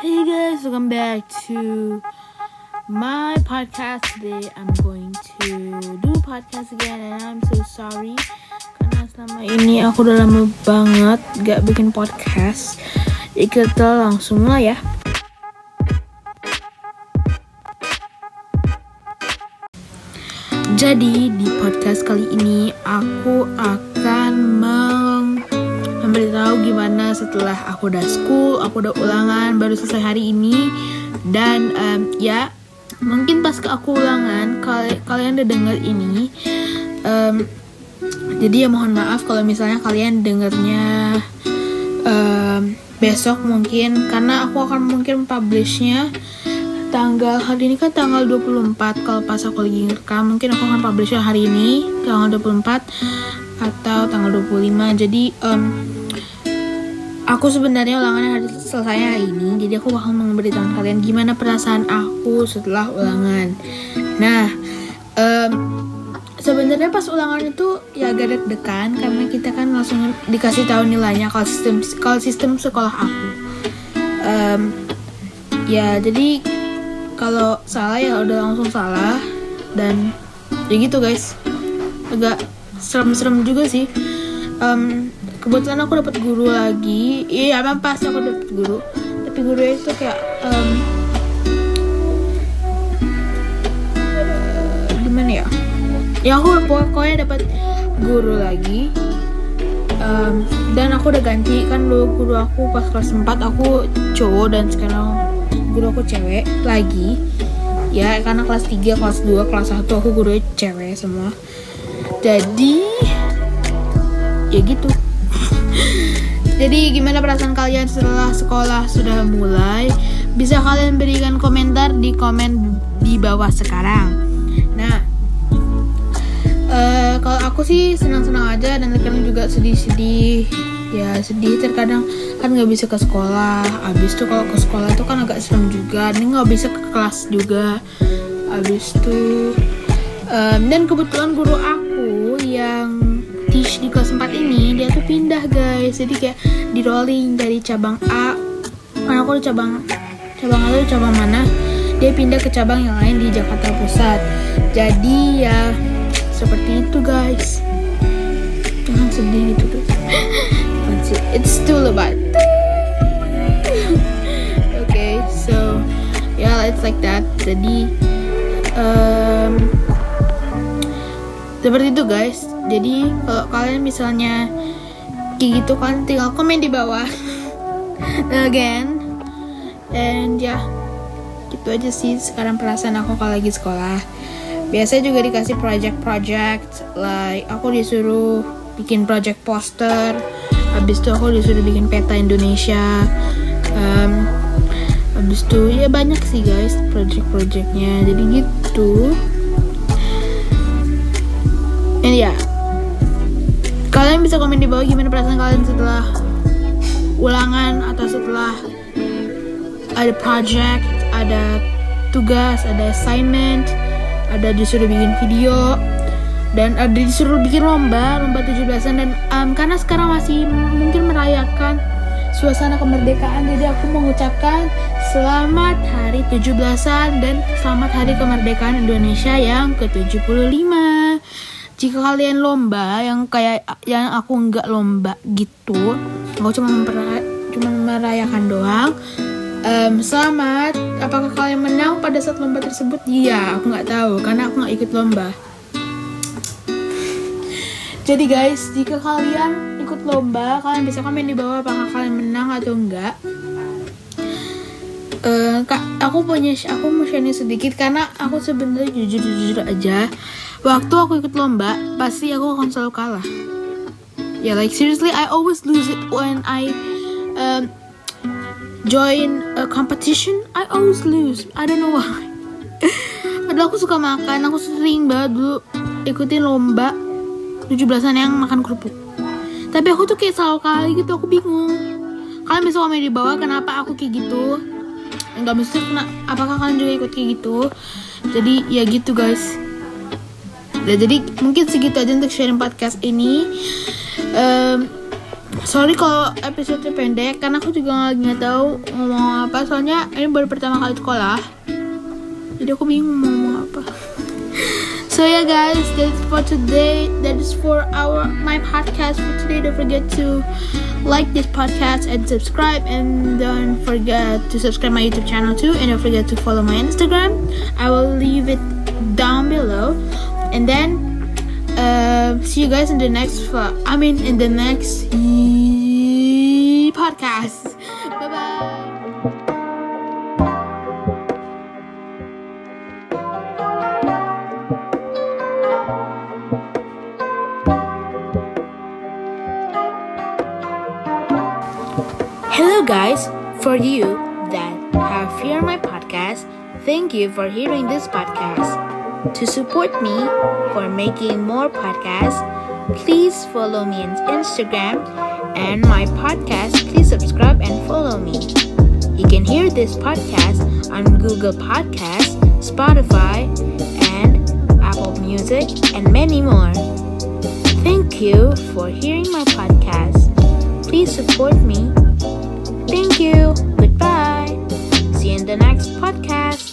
Hey guys, welcome back to my podcast today. I'm going to do podcast again and I'm so sorry karena selama ini aku udah lama banget gak bikin podcast. Jadi langsung mulai ya. Jadi di podcast kali ini aku akan memberitahu gimana setelah aku udah school, aku udah ulangan baru selesai hari ini. Dan em, ya mungkin pas ke aku ulangan kal- kalian udah denger ini em, jadi ya mohon maaf kalau misalnya kalian dengernya em, besok mungkin karena aku akan mungkin publishnya tanggal hari ini kan tanggal 24 kalau pas aku lagi ngerekam mungkin aku akan publishnya hari ini tanggal 24 atau tanggal 25 jadi em, aku sebenarnya ulangannya hari selesai hari ini jadi aku bakal memberitahu kalian gimana perasaan aku setelah ulangan. Nah em, sebenarnya pas ulangan itu ya agak deg-degan karena kita kan langsung dikasih tahu nilainya kalau sistem kalau sistem sekolah aku. Em, ya jadi kalau salah ya udah langsung salah dan ya gitu guys. Agak serem-serem juga sih. Em, kebetulan aku dapat guru lagi. Iya emang pas aku dapat guru. Tapi guru itu kayak eh, gimana ya? Ya aku pokoknya dapat guru lagi. Em, dan aku udah ganti kan dulu guru aku pas kelas 4 aku cowok dan sekarang guru aku cewek lagi. Ya karena kelas 3 kelas 2 kelas 1 aku guru cewek semua. Jadi ya gitu jadi gimana perasaan kalian setelah sekolah sudah mulai? Bisa kalian berikan komentar di komen di bawah sekarang. Nah Eh, kalau aku sih senang-senang aja dan terkadang juga sedih-sedih. Ya sedih terkadang kan nggak bisa ke sekolah. Abis tuh kalau ke sekolah itu kan agak serem juga. Ini nggak bisa ke kelas juga. Abis itu em, dan kebetulan guru aku yang di kelas 4 ini dia tuh pindah guys. Jadi kayak di rolling dari cabang A. Kan aku di cabang cabang A itu cabang mana? Dia pindah ke cabang yang lain di Jakarta Pusat. Jadi ya seperti itu guys. Jangan sedih gitu tuh. It's too lebat okay so yeah it's like that. Jadi em, seperti itu guys jadi kalau kalian misalnya kayak gitu kalian tinggal komen di bawah. Again. And ya gitu aja sih sekarang perasaan aku kalau lagi sekolah. Biasanya juga dikasih project-project like aku disuruh bikin project poster habis itu aku disuruh bikin peta Indonesia Em, habis itu ya banyak sih guys project-projectnya. Jadi gitu and ya kalian bisa komen di bawah gimana perasaan kalian setelah ulangan atau setelah ada project ada tugas ada assignment ada disuruh bikin video dan ada disuruh bikin lomba lomba 17-an dan em, karena sekarang masih mungkin merayakan suasana kemerdekaan jadi aku mengucapkan selamat hari 17-an dan selamat hari kemerdekaan Indonesia yang ke-75 jika kalian lomba yang kayak yang aku nggak lomba gitu aku cuma cuma merayakan doang Em, selamat. Apakah kalian menang pada saat lomba tersebut? Iya aku nggak tahu karena aku nggak ikut lomba. Jadi guys jika kalian ikut lomba kalian bisa komen di bawah apakah kalian menang atau enggak Eh, kak aku punya aku mau share ini sedikit karena aku sebenarnya jujur jujur aja waktu aku ikut lomba pasti aku akan selalu kalah. Ya like seriously I always lose it when I um, join a competition. I always lose. I don't know why. Padahal aku suka makan. Aku sering banget dulu ikutin lomba 17-an yang makan kerupuk. Tapi aku tuh kayak selalu kali gitu. Aku bingung. Kalian bisa komen di bawah kenapa aku kayak gitu. Nggak mesti kena apakah kalian juga ikut kayak gitu? Jadi ya gitu guys Ya, jadi mungkin segitu aja untuk sharing podcast ini. Em, sorry kalau episode pendek karena aku juga nggak tahu ngomong apa. Soalnya ini baru pertama kali sekolah. Jadi aku bingung mau ngomong apa. So yeah guys that's for today. That is for our my podcast for today. Don't forget to like this podcast and subscribe. And don't forget to subscribe my youtube channel too. And don't forget to follow my instagram. I will leave it down below and then uh, see you guys in the next i mean in the next podcast. Bye bye. Hello, guys. For you that have heard my podcast, thank you for hearing this podcast. To support me for making more podcasts, please follow me on Instagram and my podcast, please subscribe and follow me. You can hear this podcast on Google Podcasts, Spotify, and Apple Music, and many more. Thank you for hearing my podcast. Please support me. Thank you. Goodbye. See you in the next podcast.